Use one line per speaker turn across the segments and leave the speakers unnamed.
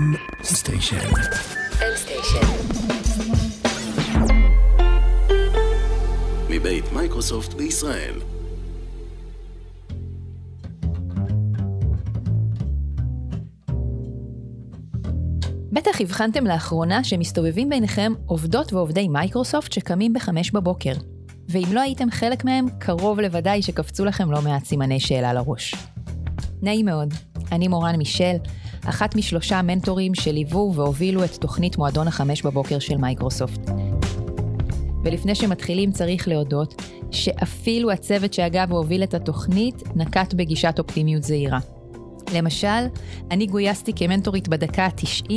M-Station. מבית מייקרוסופט בישראל. בטח הבחנתם לאחרונה שמסתובבים ביניכם עובדות ועובדי מייקרוסופט שקמים בחמש בבוקר. ואם לא הייתם חלק מהם, קרוב לוודאי שקפצו לכם לא מעט סימני שאלה לראש. נעים מאוד, אני מורן מישל, אחת משלושה מנטורים שליוו והובילו את תוכנית מועדון החמש בבוקר של מייקרוסופט. ולפני שמתחילים צריך להודות שאפילו הצוות שהגה והוביל את התוכנית נקט בגישת אופטימיות זהירה. למשל, אני גויסתי כמנטורית בדקה ה-90,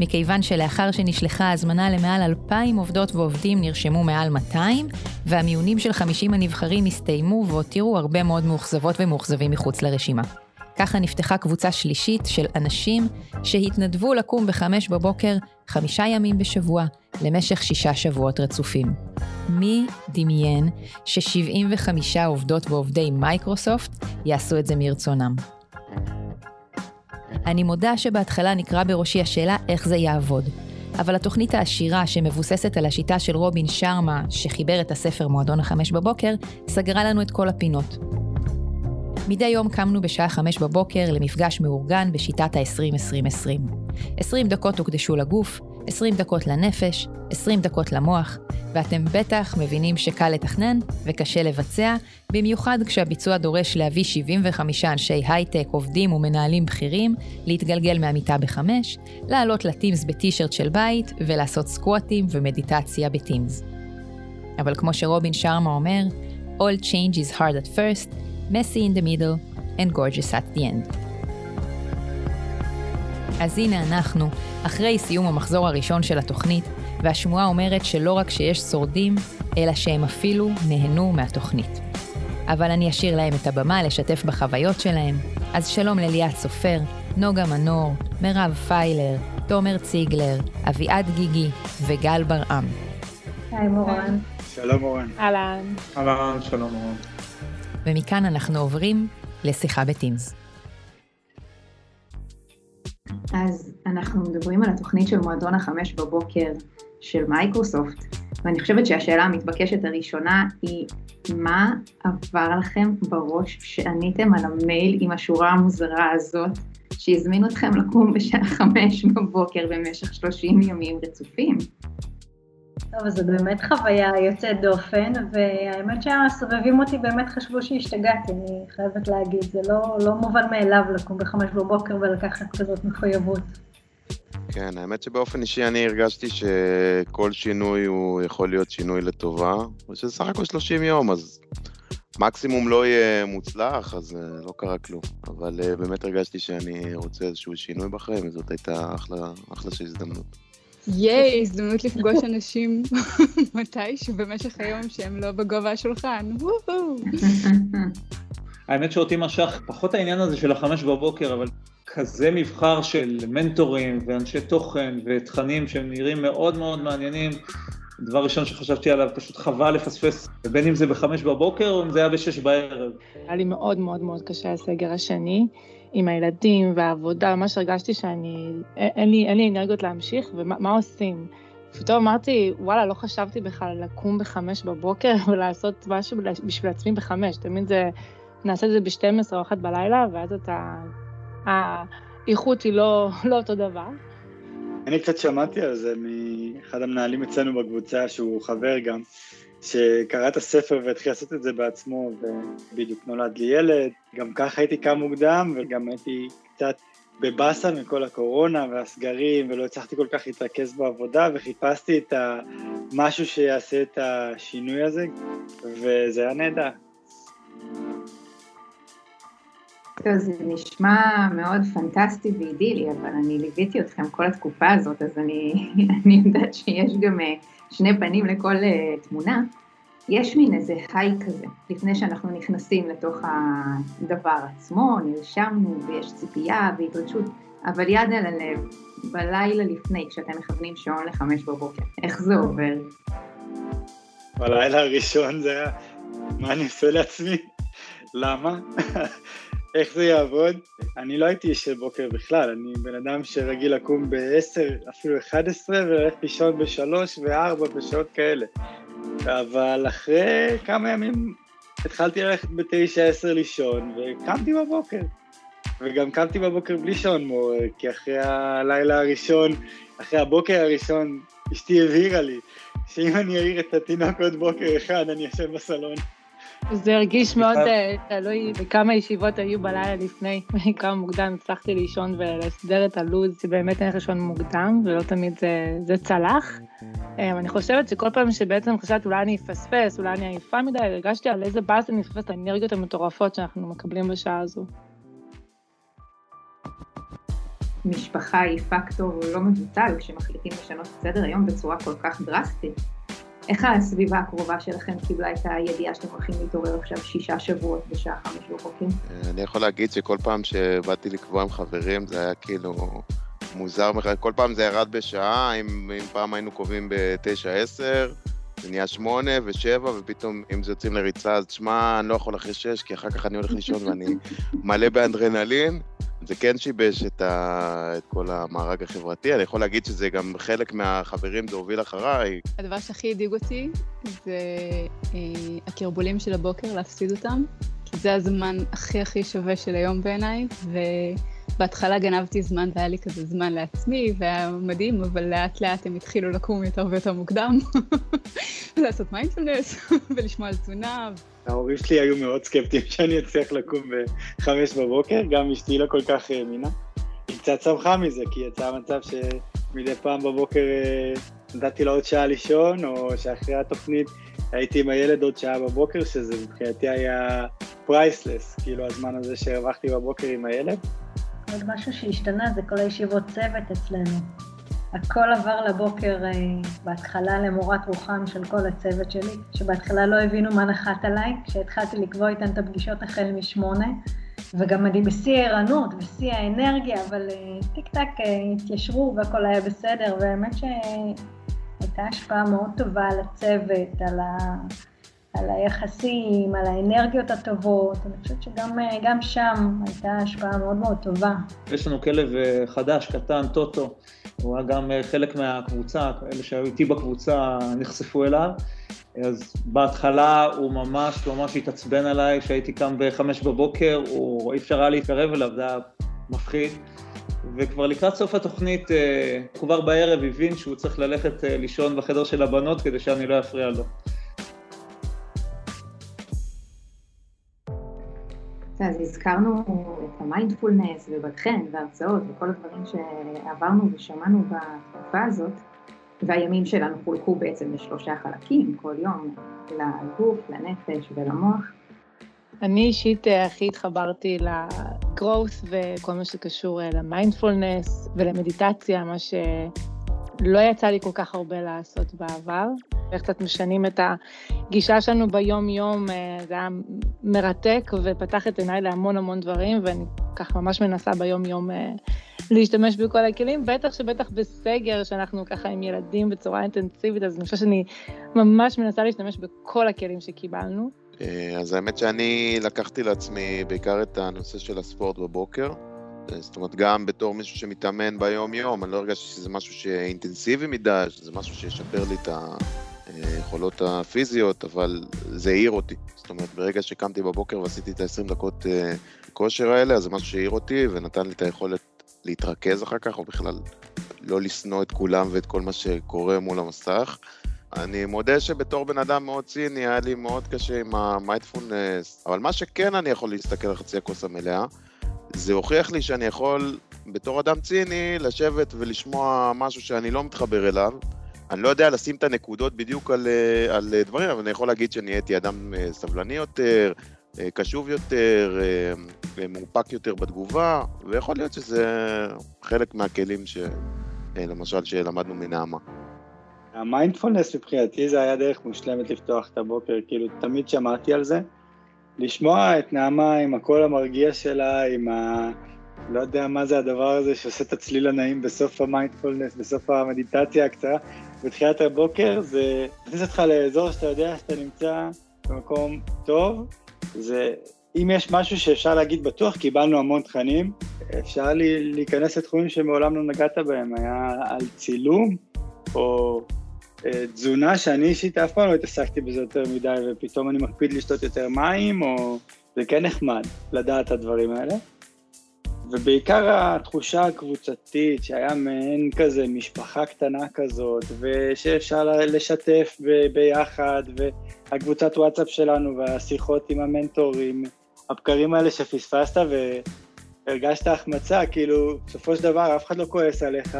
מכיוון שלאחר שנשלחה הזמנה למעל 2,000 עובדות ועובדים נרשמו מעל 200, והמיונים של 50 הנבחרים הסתיימו והותירו הרבה מאוד מאוכזבות ומאוכזבים מחוץ לרשימה. ככה נפתחה קבוצה שלישית של אנשים שהתנדבו לקום בחמש בבוקר חמישה ימים בשבוע למשך שישה שבועות רצופים. מי דמיין ש-75 עובדות ועובדי מייקרוסופט יעשו את זה מרצונם? אני מודה שבהתחלה נקרא בראשי השאלה איך זה יעבוד. אבל התוכנית העשירה שמבוססת על השיטה של רובין שרמה, שחיבר את הספר מועדון החמש בבוקר, סגרה לנו את כל הפינות. מדי יום קמנו בשעה חמש בבוקר למפגש מאורגן בשיטת ה-20-20-20. 20 דקות הוקדשו לגוף, 20 דקות לנפש, 20 דקות למוח, ואתם בטח מבינים שקל לתכנן וקשה לבצע, במיוחד כשהביצוע דורש להביא 75 אנשי הייטק, עובדים ומנהלים בכירים, להתגלגל מהמיטה בחמש, לעלות לטימס בטישרט של בית ולעשות סקווטים ומדיטציה בטימס. אבל כמו שרובין שרמה אומר, All change is hard at first, messy in the middle and gorgeous at the end. אז הנה אנחנו, אחרי סיום המחזור הראשון של התוכנית, והשמועה אומרת שלא רק שיש שורדים, אלא שהם אפילו נהנו מהתוכנית. אבל אני אשאיר להם את הבמה לשתף בחוויות שלהם, אז שלום לליאת סופר, נוגה מנור, מירב פיילר, תומר ציגלר, אביעד גיגי וגל ברעם.
היי מורן.
שלום מורן.
אהלן.
אהלן, שלום מורן.
ומכאן אנחנו עוברים לשיחה בטימס.
אז אנחנו מדברים על התוכנית של מועדון החמש בבוקר של מייקרוסופט, ואני חושבת שהשאלה המתבקשת הראשונה היא, מה עבר לכם בראש שעניתם על המייל עם השורה המוזרה הזאת, שהזמינו אתכם לקום בשעה חמש בבוקר במשך שלושים ימים רצופים?
טוב, זו באמת חוויה יוצאת דופן, והאמת שהסובבים אותי באמת חשבו שהשתגעתי, אני חייבת להגיד, זה לא, לא מובן מאליו לקום בחמש בבוקר ולקחת כזאת מחויבות.
כן, האמת שבאופן אישי אני הרגשתי שכל שינוי הוא יכול להיות שינוי לטובה, ושזה סך הכל 30 יום, אז מקסימום לא יהיה מוצלח, אז uh, לא קרה כלום. אבל uh, באמת הרגשתי שאני רוצה איזשהו שינוי בחיים, וזאת הייתה אחלה, אחלה של הזדמנות.
ייי, הזדמנות לפגוש אנשים מתישהו במשך היום שהם לא בגובה השולחן.
האמת שאותי משך פחות העניין הזה של החמש בבוקר, אבל כזה מבחר של מנטורים ואנשי תוכן ותכנים שהם נראים מאוד מאוד מעניינים. דבר ראשון שחשבתי עליו, פשוט חבל לפספס, בין אם זה בחמש בבוקר או אם זה היה בשש בערב.
היה לי מאוד מאוד מאוד קשה הסגר השני. עם הילדים והעבודה, ממש הרגשתי שאני, אין לי, אין לי אנרגיות להמשיך, ומה עושים? פתאום אמרתי, וואלה, לא חשבתי בכלל לקום בחמש בבוקר ולעשות משהו בשביל עצמי בחמש. תמיד זה, נעשה את זה ב-12 או 1 בלילה, ואז אתה, האיכות היא לא, לא אותו דבר.
אני קצת שמעתי על זה מאחד המנהלים אצלנו בקבוצה, שהוא חבר גם, שקרא את הספר והתחיל לעשות את זה בעצמו, ובדיוק נולד לי ילד, גם ככה הייתי קם מוקדם, וגם הייתי קצת בבאסה מכל הקורונה והסגרים, ולא הצלחתי כל כך להתרכז בעבודה, וחיפשתי את המשהו שיעשה את השינוי הזה, וזה היה נהדר.
טוב, זה נשמע מאוד פנטסטי ואידילי, אבל אני ליוויתי אתכם כל התקופה הזאת, אז אני, אני יודעת שיש גם אה, שני פנים לכל uh, תמונה, יש מין איזה היי כזה, לפני שאנחנו נכנסים לתוך הדבר עצמו, נרשמנו ויש ציפייה והתרגשות, אבל יד על הלב, בלילה לפני, כשאתם מכוונים שעון לחמש בבוקר, איך זה עובר?
בלילה הראשון זה היה, מה אני עושה לעצמי? למה? איך זה יעבוד? אני לא הייתי איש בוקר בכלל, אני בן אדם שרגיל לקום ב-10, אפילו 11, וללכת לישון ב-3 ו-4 בשעות כאלה. אבל אחרי כמה ימים התחלתי ללכת ב-9-10 לישון, וקמתי בבוקר. וגם קמתי בבוקר בלי שעון מעורר, כי אחרי הלילה הראשון, אחרי הבוקר הראשון, אשתי הבהירה לי שאם אני אעיר את התינוק עוד בוקר אחד, אני יושב בסלון.
זה הרגיש מאוד אה, תלוי בכמה ישיבות היו בלילה לפני, כמה מוקדם הצלחתי לישון ולסדר את הלו"ז, שבאמת אין לישון מוקדם, ולא תמיד זה, זה צלח. אה, אני חושבת שכל פעם שבעצם חשבתי אולי אני אפספס, אולי אני עייפה מדי, הרגשתי על איזה באס אני מפספס את האנרגיות המטורפות שאנחנו מקבלים בשעה הזו.
משפחה היא פקטור לא מבוטל כשמחליטים לשנות את סדר היום בצורה כל כך דרסטית. איך הסביבה הקרובה שלכם קיבלה את הידיעה שאתם הולכים להתעורר עכשיו שישה שבועות בשעה חמש?
אה, אני יכול להגיד שכל פעם שבאתי לקבוע עם חברים זה היה כאילו מוזר, כל פעם זה ירד בשעה, אם, אם פעם היינו קובעים ב-9-10, זה נהיה 8 ו-7, ופתאום אם זה יוצאים לריצה, אז תשמע, אני לא יכול אחרי 6, כי אחר כך אני הולך לישון ואני מלא באדרנלין. זה כן שיבש את, ה... את כל המארג החברתי. אני יכול להגיד שזה גם חלק מהחברים, זה הוביל אחריי.
הדבר שהכי הדאיג אותי זה אה, הכרבולים של הבוקר, להפסיד אותם. כי זה הזמן הכי הכי שווה של היום בעיניי, ובהתחלה גנבתי זמן והיה לי כזה זמן לעצמי, והיה מדהים, אבל לאט לאט הם התחילו לקום יותר ויותר מוקדם, ולעשות מיינדפלנס, ולשמוע על תזונה.
ההורים שלי היו מאוד סקפטיים שאני אצליח לקום בחמש בבוקר, גם אשתי לא כל כך האמינה. היא קצת שמחה מזה, כי יצא מצב שמדי פעם בבוקר אה, נתתי לה עוד שעה לישון, או שאחרי התוכנית הייתי עם הילד עוד שעה בבוקר, שזה מבחינתי היה priceless, כאילו הזמן הזה שהרווחתי בבוקר עם הילד.
עוד משהו שהשתנה זה כל הישיבות צוות אצלנו. הכל עבר לבוקר אה, בהתחלה למורת רוחם של כל הצוות שלי, שבהתחלה לא הבינו מה נחת עליי, כשהתחלתי לקבוע איתן את הפגישות החל משמונה, וגם אני בשיא הערנות, בשיא האנרגיה, אבל אה, טיק טק אה, התיישרו והכל היה בסדר, והאמת שהייתה השפעה מאוד טובה על הצוות, על ה... על היחסים, על האנרגיות הטובות, אני חושבת שגם שם הייתה השפעה מאוד מאוד טובה.
יש לנו כלב חדש, קטן, טוטו, הוא היה גם אה, חלק מהקבוצה, אלה שהיו איתי בקבוצה נחשפו אליו. אז בהתחלה הוא ממש ממש התעצבן עליי, כשהייתי קם בחמש בבוקר, הוא, אי אפשר היה להתקרב אליו, זה היה מפחיד. וכבר לקראת סוף התוכנית, אה, כבר בערב הבין שהוא צריך ללכת אה, לישון בחדר של הבנות כדי שאני לא אפריע לו.
אז הזכרנו את המיינדפולנס ובתכן והרצאות וכל הדברים שעברנו ושמענו בתקופה הזאת, והימים שלנו חולקו בעצם לשלושה חלקים, כל יום, לגוף, לנפש ולמוח.
אני אישית אה, הכי התחברתי לגרוס וכל מה שקשור אה, למיינדפולנס ולמדיטציה, מה שלא יצא לי כל כך הרבה לעשות בעבר. איך קצת משנים את הגישה שלנו ביום-יום, אה, זה היה מרתק ופתח את עיניי להמון המון דברים, ואני ככה ממש מנסה ביום-יום אה, להשתמש בכל הכלים, בטח שבטח בסגר, שאנחנו ככה עם ילדים בצורה אינטנסיבית, אז אני חושבת שאני ממש מנסה להשתמש בכל הכלים שקיבלנו.
אה, אז האמת שאני לקחתי לעצמי בעיקר את הנושא של הספורט בבוקר. זאת אומרת, גם בתור מישהו שמתאמן ביום-יום, אני לא הרגשתי שזה משהו שאינטנסיבי מדי, שזה משהו שישפר לי את. היכולות הפיזיות, אבל זה העיר אותי. זאת אומרת, ברגע שקמתי בבוקר ועשיתי את ה-20 דקות אה, כושר האלה, אז זה משהו שהעיר אותי ונתן לי את היכולת להתרכז אחר כך, או בכלל לא לשנוא את כולם ואת כל מה שקורה מול המסך. אני מודה שבתור בן אדם מאוד ציני, היה לי מאוד קשה עם המיינדפולנס, אבל מה שכן אני יכול להסתכל על חצי הכוס המלאה, זה הוכיח לי שאני יכול, בתור אדם ציני, לשבת ולשמוע משהו שאני לא מתחבר אליו, אני לא יודע לשים את הנקודות בדיוק על, אה, על דברים, אבל אני יכול להגיד שנהייתי אדם אה, סבלני יותר, אה, קשוב יותר, מאופק יותר בתגובה, ויכול להיות שזה חלק מהכלים ש... למשל שלמדנו מנעמה.
המיינדפולנס מבחינתי זה היה דרך מושלמת לפתוח את הבוקר, כאילו תמיד שמעתי על זה. לשמוע את נעמה עם הקול המרגיע שלה, עם ה... לא יודע מה זה הדבר הזה שעושה את הצליל הנעים בסוף המיינדפולנס, בסוף המדיטציה הקצרה, בתחילת הבוקר, זה מכניס אותך לאזור שאתה יודע שאתה נמצא במקום טוב, זה אם יש משהו שאפשר להגיד בטוח, קיבלנו המון תכנים, אפשר לי, להיכנס לתחומים שמעולם לא נגעת בהם, היה על צילום, או תזונה שאני אישית אף פעם לא התעסקתי בזה יותר מדי, ופתאום אני מקפיד לשתות יותר מים, או זה כן נחמד לדעת את הדברים האלה. ובעיקר התחושה הקבוצתית, שהיה מעין כזה משפחה קטנה כזאת, ושאפשר לשתף ביחד, והקבוצת וואטסאפ שלנו, והשיחות עם המנטורים, הבקרים האלה שפספסת והרגשת החמצה, כאילו, בסופו של דבר אף אחד לא כועס עליך,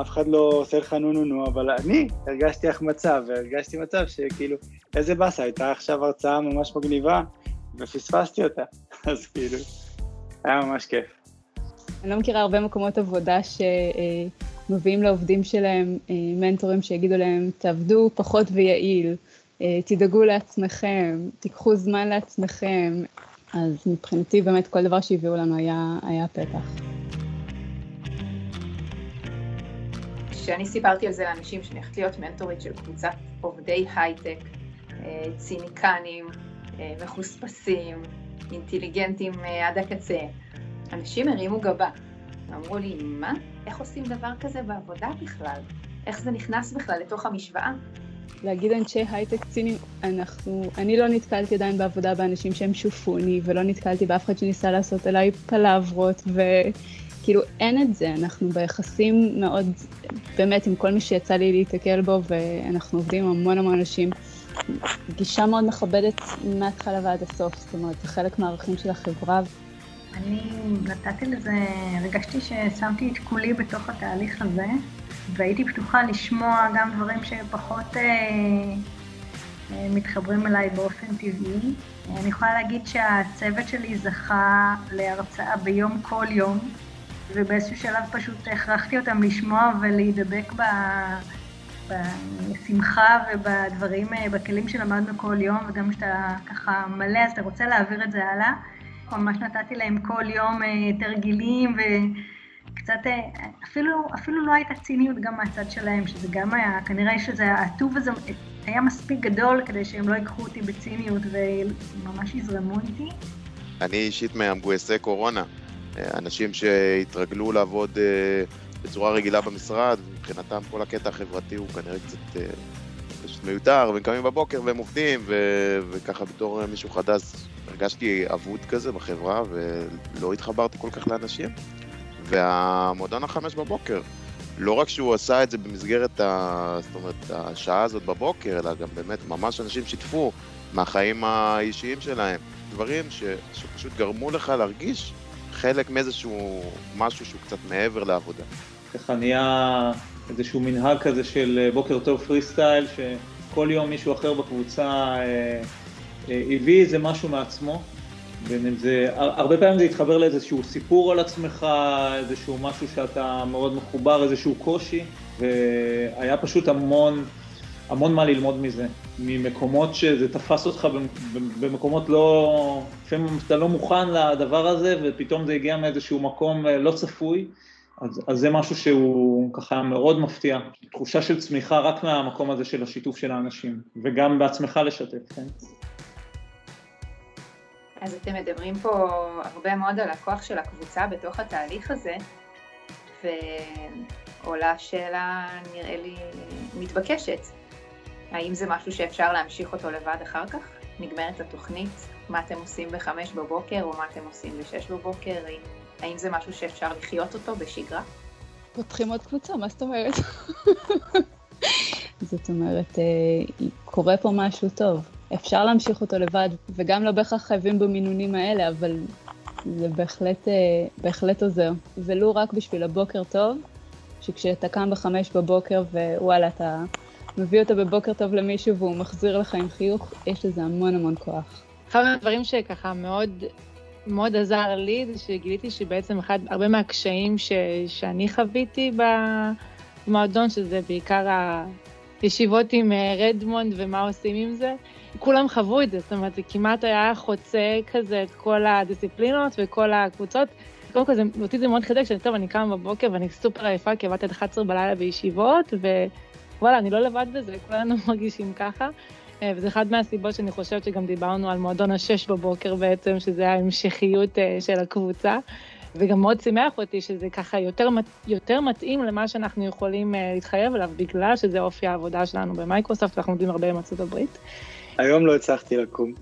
אף אחד לא עושה לך נו נו נו, אבל אני הרגשתי החמצה, והרגשתי מצב שכאילו, איזה באסה, הייתה עכשיו הרצאה ממש מגניבה, ופספסתי אותה, אז כאילו, היה ממש כיף.
אני לא מכירה הרבה מקומות עבודה שמביאים לעובדים שלהם אה, מנטורים שיגידו להם, תעבדו פחות ויעיל, אה, תדאגו לעצמכם, תיקחו זמן לעצמכם. אז מבחינתי באמת כל דבר שהביאו לנו היה, היה פתח.
כשאני סיפרתי על זה לאנשים שאני הולכת להיות מנטורית של קבוצת עובדי הייטק, אה, ציניקנים, מחוספסים, אינטליגנטים עד הקצה, אנשים הרימו גבה. אמרו לי, מה? איך עושים דבר כזה בעבודה בכלל? איך זה נכנס בכלל לתוך המשוואה?
להגיד אנשי הייטק צינים, אנחנו, אני לא נתקלתי עדיין בעבודה באנשים שהם שופוני, ולא נתקלתי באף אחד שניסה לעשות עליי פלברות, וכאילו אין את זה, אנחנו ביחסים מאוד, באמת עם כל מי שיצא לי להתקל בו, ואנחנו עובדים עם המון המון אנשים. גישה מאוד מכבדת מההתחלה ועד הסוף, זאת אומרת, זה חלק מהערכים של החברה.
אני נתתי לזה, הרגשתי ששמתי את כולי בתוך התהליך הזה, והייתי פתוחה לשמוע גם דברים שפחות אה, אה, מתחברים אליי באופן טבעי. אני יכולה להגיד שהצוות שלי זכה להרצאה ביום כל יום, ובאיזשהו שלב פשוט הכרחתי אותם לשמוע ולהידבק ב... בשמחה ובדברים, אה, בכלים שלמדנו כל יום, וגם כשאתה ככה מלא אז אתה רוצה להעביר את זה הלאה. ממש נתתי להם כל יום אה, תרגילים וקצת, אה, אפילו, אפילו לא הייתה ציניות גם מהצד שלהם, שזה גם היה, כנראה שזה, הטוב הזה היה מספיק גדול כדי שהם לא ייקחו אותי בציניות וממש יזרמו איתי.
אני אישית מהמגויסי קורונה, אנשים שהתרגלו לעבוד בצורה רגילה במשרד, מבחינתם כל הקטע החברתי הוא כנראה קצת פשוט מיותר, והם קמים בבוקר והם עובדים, ו- וככה בתור מישהו חדש הרגשתי אבוד כזה בחברה, ולא התחברתי כל כך לאנשים. והמועדון החמש בבוקר, לא רק שהוא עשה את זה במסגרת ה... זאת אומרת, השעה הזאת בבוקר, אלא גם באמת ממש אנשים שיתפו מהחיים האישיים שלהם. דברים ש... שפשוט גרמו לך להרגיש חלק מאיזשהו משהו שהוא קצת מעבר לעבודה.
ככה נהיה איזשהו מנהג כזה של בוקר טוב פרי סטייל, שכל יום מישהו אחר בקבוצה אה, אה, הביא איזה משהו מעצמו, בין אם זה, הרבה פעמים זה התחבר לאיזשהו סיפור על עצמך, איזשהו משהו שאתה מאוד מחובר, איזשהו קושי, והיה פשוט המון, המון מה ללמוד מזה, ממקומות שזה תפס אותך במקומות לא, לפעמים אתה לא מוכן לדבר הזה, ופתאום זה הגיע מאיזשהו מקום אה, לא צפוי. אז, אז זה משהו שהוא ככה מאוד מפתיע, תחושה של צמיחה רק מהמקום הזה של השיתוף של האנשים, וגם בעצמך לשתף, כן?
אז אתם מדברים פה הרבה מאוד על הכוח של הקבוצה בתוך התהליך הזה, ועולה שאלה נראה לי מתבקשת. האם זה משהו שאפשר להמשיך אותו לבד אחר כך? נגמרת התוכנית? מה אתם עושים בחמש בבוקר או מה אתם עושים בשש בבוקר? האם זה משהו שאפשר לחיות אותו בשגרה?
פותחים עוד קבוצה, מה זאת אומרת? זאת אומרת, אה, קורה פה משהו טוב. אפשר להמשיך אותו לבד, וגם לא בהכרח חייבים במינונים האלה, אבל זה בהחלט, אה, בהחלט עוזר. ולו רק בשביל הבוקר טוב, שכשאתה קם בחמש בבוקר ווואלה, אתה מביא אותו בבוקר טוב למישהו והוא מחזיר לך עם חיוך, יש לזה המון המון כוח.
אחד מהדברים שככה מאוד, מאוד עזר לי, זה שגיליתי שבעצם אחד, הרבה מהקשיים ש, שאני חוויתי במועדון, שזה בעיקר הישיבות עם אה, רדמונד ומה עושים עם זה, כולם חוו את זה, זאת אומרת, זה כמעט היה חוצה כזה את כל הדיסציפלינות וכל הקבוצות. קודם כל, זה, אותי זה מאוד חידק, שאני טוב, אני קמה בבוקר ואני סופר עייפה, כי עבדתי עד 11 בלילה בישיבות, ווואלה, אני לא לבד בזה, כולנו מרגישים ככה. אה, וזה אחת מהסיבות שאני חושבת שגם דיברנו על מועדון השש בבוקר בעצם, שזה ההמשכיות אה, של הקבוצה. וגם מאוד שימח אותי שזה ככה יותר, יותר מתאים למה שאנחנו יכולים להתחייב עליו, בגלל שזה אופי העבודה שלנו במייקרוסופט, ואנחנו עובדים הרבה עם ארצות הברית.
היום לא הצלחתי לקום.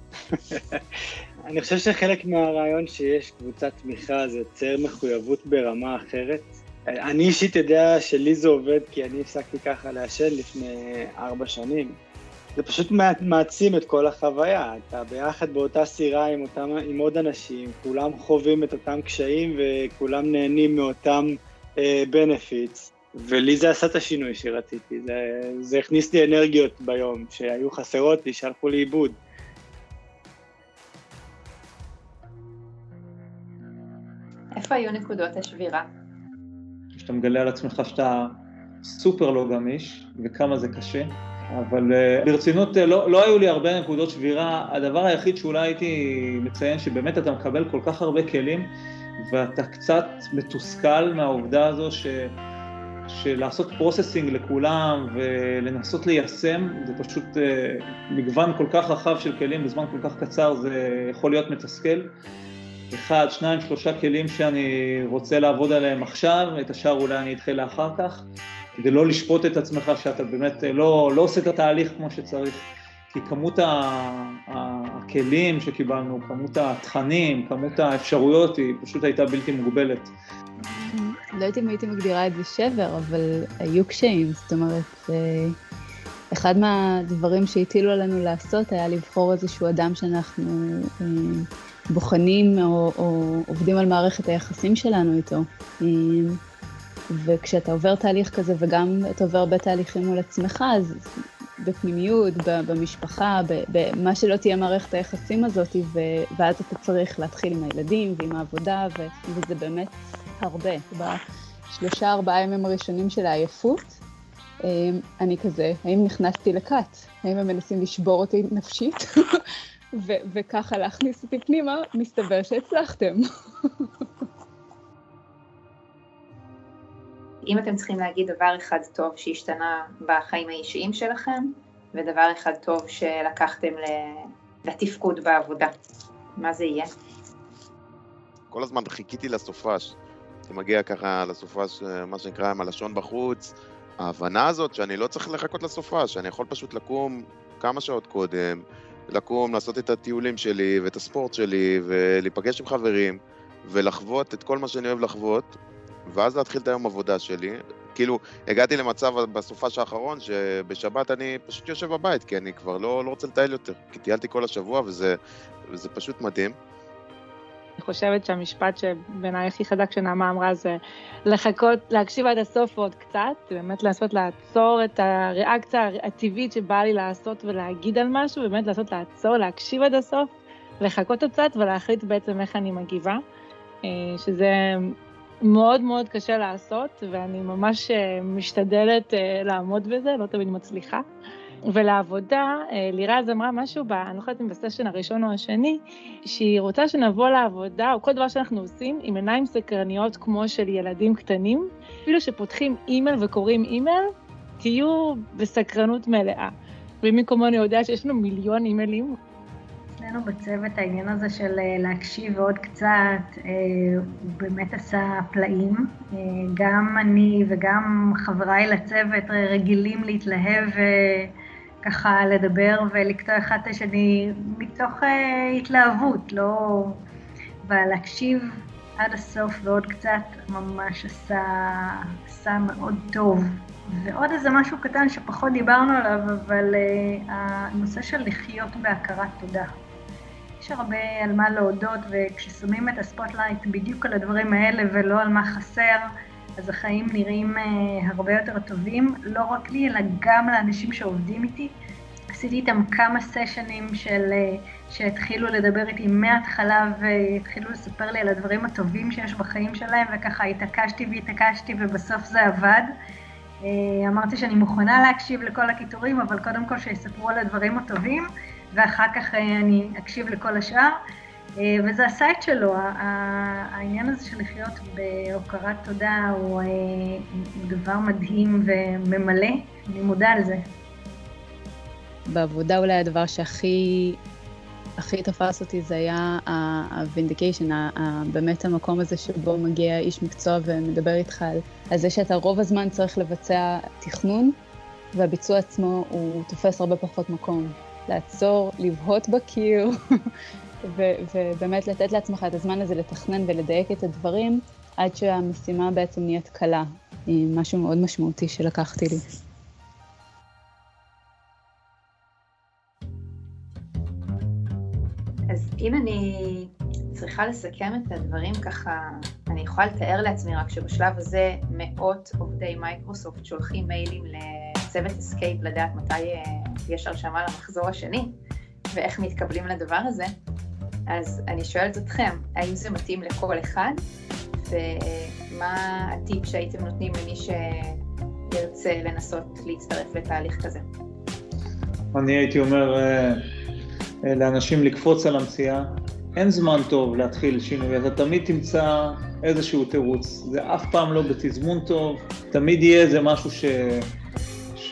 אני חושב שחלק מהרעיון שיש קבוצת תמיכה זה יוצר מחויבות ברמה אחרת. אני אישית יודע שלי זה עובד כי אני הפסקתי ככה לעשן לפני ארבע שנים. זה פשוט מעצים את כל החוויה, אתה ביחד באותה סירה עם, אותם, עם עוד אנשים, כולם חווים את אותם קשיים וכולם נהנים מאותם בנפיטס, uh, ולי זה עשה את השינוי שרציתי, זה, זה הכניס לי אנרגיות ביום שהיו חסרות לי, שהלכו לאיבוד.
איפה היו נקודות השבירה?
שאתה מגלה על עצמך שאתה סופר לא גמיש, וכמה זה קשה. אבל uh, ברצינות uh, לא, לא היו לי הרבה נקודות שבירה, הדבר היחיד שאולי הייתי מציין שבאמת אתה מקבל כל כך הרבה כלים ואתה קצת מתוסכל מהעובדה הזו ש, שלעשות processing לכולם ולנסות ליישם זה פשוט אה, מגוון כל כך רחב של כלים בזמן כל כך קצר זה יכול להיות מתסכל אחד, שניים, שלושה כלים שאני רוצה לעבוד עליהם עכשיו, את השאר אולי אני אדחה לאחר כך, כדי לא לשפוט את עצמך שאתה באמת לא, לא עושה את התהליך כמו שצריך, כי כמות הכלים שקיבלנו, כמות התכנים, כמות האפשרויות היא פשוט הייתה בלתי מוגבלת.
לא יודעת אם הייתי מגדירה את זה שבר, אבל היו קשיים, זאת אומרת, אה, אחד מהדברים שהטילו עלינו לעשות היה לבחור איזשהו אדם שאנחנו אה, בוחנים או, או עובדים על מערכת היחסים שלנו איתו. וכשאתה עובר תהליך כזה וגם אתה עובר הרבה תהליכים מול עצמך, אז בפנימיות, במשפחה, במה שלא תהיה מערכת היחסים הזאת, ואז אתה צריך להתחיל עם הילדים ועם העבודה, וזה באמת הרבה. בשלושה ארבעה ימים הראשונים של העייפות, אני כזה, האם נכנסתי לכת? האם הם מנסים לשבור אותי נפשית? ו- וככה להכניס אותי פנימה, מסתבר שהצלחתם.
אם אתם צריכים להגיד דבר אחד טוב שהשתנה בחיים האישיים שלכם, ודבר אחד טוב שלקחתם לתפקוד בעבודה, מה זה יהיה?
כל הזמן חיכיתי לסופש. אני מגיע ככה לסופש, מה שנקרא, עם הלשון בחוץ. ההבנה הזאת שאני לא צריך לחכות לסופש, שאני יכול פשוט לקום כמה שעות קודם, לקום, לעשות את הטיולים שלי ואת הספורט שלי, ולהיפגש עם חברים, ולחוות את כל מה שאני אוהב לחוות, ואז להתחיל את היום עבודה שלי. כאילו, הגעתי למצב בסופש האחרון, שבשבת אני פשוט יושב בבית, כי אני כבר לא, לא רוצה לטייל יותר, כי טיילתי כל השבוע, וזה, וזה פשוט מדהים.
אני חושבת שהמשפט שבעיניי הכי חזק שנעמה אמרה זה לחכות, להקשיב עד הסוף עוד קצת, באמת לעשות לעצור את הריאקציה הטבעית שבאה לי לעשות ולהגיד על משהו, באמת לעשות לעצור, להקשיב עד הסוף, לחכות עוד קצת ולהחליט בעצם איך אני מגיבה, אה, שזה מאוד מאוד קשה לעשות, ואני ממש אה, משתדלת אה, לעמוד בזה, לא תמיד מצליחה. ולעבודה, אה, לירז אמרה משהו, ב, אני לא יודעת אם בסשן הראשון או השני, שהיא רוצה שנבוא לעבודה, או כל דבר שאנחנו עושים, עם עיניים סקרניות כמו של ילדים קטנים, אפילו שפותחים אימייל וקוראים אימייל, תהיו בסקרנות מלאה. ומי כמוני יודע שיש לנו מיליון אימיילים.
אצלנו בצוות העניין הזה של אה, להקשיב עוד קצת, אה, הוא באמת עשה פלאים. גם אני וגם חבריי לצוות רגילים להתלהב ככה לדבר ולקטוע אחד את השני מתוך uh, התלהבות, לא... ולהקשיב עד הסוף ועוד קצת ממש עשה, עשה מאוד טוב. ועוד איזה משהו קטן שפחות דיברנו עליו, אבל אה, הנושא של לחיות בהכרת תודה. יש הרבה על מה להודות, וכששמים את ה spotlight בדיוק על הדברים האלה ולא על מה חסר, אז החיים נראים אה, הרבה יותר טובים, לא רק לי, אלא גם לאנשים שעובדים איתי. עשיתי איתם כמה סשנים של, אה, שהתחילו לדבר איתי מההתחלה והתחילו לספר לי על הדברים הטובים שיש בחיים שלהם, וככה התעקשתי והתעקשתי ובסוף זה עבד. אה, אמרתי שאני מוכנה להקשיב לכל הקיטורים, אבל קודם כל שיספרו על הדברים הטובים, ואחר כך אני אקשיב לכל השאר. אה, וזה את שלו, העניין הזה של לחיות בהוקרת תודה הוא דבר מדהים וממלא, אני מודה על זה.
בעבודה אולי הדבר שהכי הכי תפס אותי זה היה ה vindication, באמת המקום הזה שבו מגיע איש מקצוע ומדבר איתך על, על זה שאתה רוב הזמן צריך לבצע תכנון, והביצוע עצמו הוא תופס הרבה פחות מקום. לעצור, לבהות בקיר, ו- ובאמת לתת לעצמך את הזמן הזה לתכנן ולדייק את הדברים, עד שהמשימה בעצם נהיית קלה. משהו מאוד משמעותי שלקחתי לי.
אז אם אני צריכה לסכם את הדברים ככה, אני יכולה לתאר לעצמי רק שבשלב הזה מאות עובדי מייקרוסופט שולחים מיילים לצוות Escape לדעת מתי אה, יש הרשמה למחזור השני ואיך מתקבלים לדבר הזה. אז אני שואלת אתכם, האם זה מתאים לכל אחד? ומה הטיפ שהייתם נותנים למי שירצה לנסות להצטרף לתהליך כזה?
אני הייתי אומר אה, אה, לאנשים לקפוץ על המציאה. אין זמן טוב להתחיל שינוי, אתה תמיד תמצא איזשהו תירוץ. זה אף פעם לא בתזמון טוב, תמיד יהיה איזה משהו ש...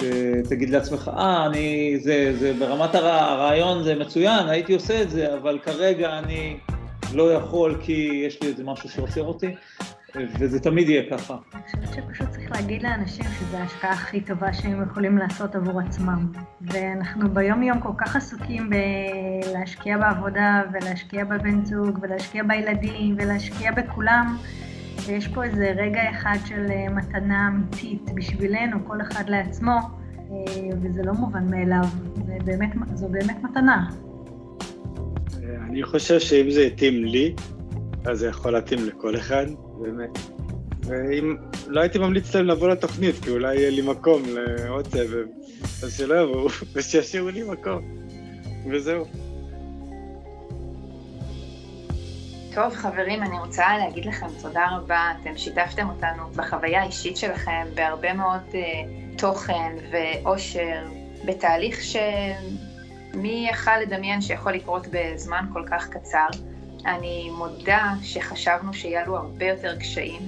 שתגיד לעצמך, אה, אני, זה, זה ברמת הר... הרעיון זה מצוין, הייתי עושה את זה, אבל כרגע אני לא יכול כי יש לי איזה משהו שעוצר אותי, וזה תמיד יהיה ככה.
אני חושבת שפשוט צריך להגיד לאנשים שזו ההשקעה הכי טובה שהם יכולים לעשות עבור עצמם. ואנחנו ביום יום כל כך עסוקים בלהשקיע בעבודה, ולהשקיע בבן זוג, ולהשקיע בילדים, ולהשקיע בכולם. ויש פה איזה רגע אחד של אה, מתנה אמיתית בשבילנו, כל אחד לעצמו, אה, וזה לא מובן מאליו, זה באמת, זו באמת מתנה.
אני חושב שאם זה יתאים לי, אז זה יכול להתאים לכל אחד, באמת. ואם לא הייתי ממליץ להם לבוא לתוכנית, כי אולי יהיה לי מקום לעוד סבב, אז שלא יבואו, ושישאירו לי מקום, וזהו.
טוב, חברים, אני רוצה להגיד לכם תודה רבה. אתם שיתפתם אותנו בחוויה האישית שלכם, בהרבה מאוד uh, תוכן ואושר, בתהליך שמי יכל לדמיין שיכול לקרות בזמן כל כך קצר. אני מודה שחשבנו שיעלו הרבה יותר קשיים,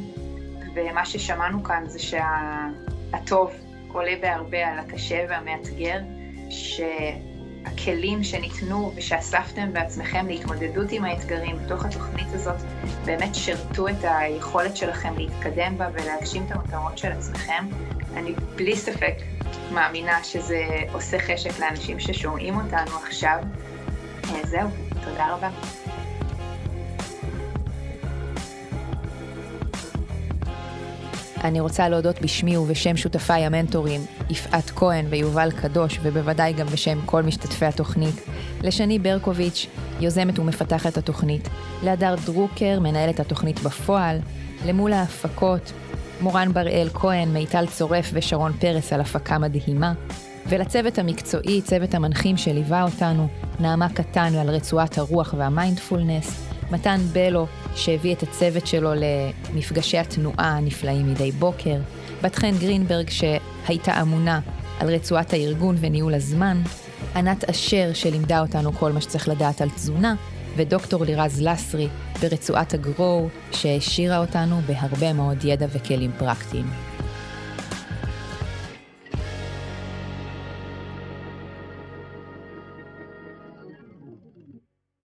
ומה ששמענו כאן זה שהטוב שה... עולה בהרבה על הקשה והמאתגר, ש... הכלים שניתנו ושאספתם בעצמכם להתמודדות עם האתגרים בתוך התוכנית הזאת באמת שירתו את היכולת שלכם להתקדם בה ולהגשים את המטרות של עצמכם. אני בלי ספק מאמינה שזה עושה חשק לאנשים ששומעים אותנו עכשיו. אה, זהו, תודה רבה.
אני רוצה להודות בשמי ובשם שותפיי המנטורים, יפעת כהן ויובל קדוש, ובוודאי גם בשם כל משתתפי התוכנית, לשני ברקוביץ', יוזמת ומפתחת התוכנית, להדר דרוקר, מנהלת התוכנית בפועל, למול ההפקות, מורן בראל כהן, מיטל צורף ושרון פרס על הפקה מדהימה, ולצוות המקצועי, צוות המנחים שליווה אותנו, נעמה קטן על רצועת הרוח והמיינדפולנס, מתן בלו, שהביא את הצוות שלו למפגשי התנועה הנפלאים מדי בוקר, בת חן גרינברג, שהייתה אמונה על רצועת הארגון וניהול הזמן, ענת אשר, שלימדה אותנו כל מה שצריך לדעת על תזונה, ודוקטור לירז לסרי ברצועת הגרו, שהעשירה אותנו בהרבה מאוד ידע וכלים פרקטיים.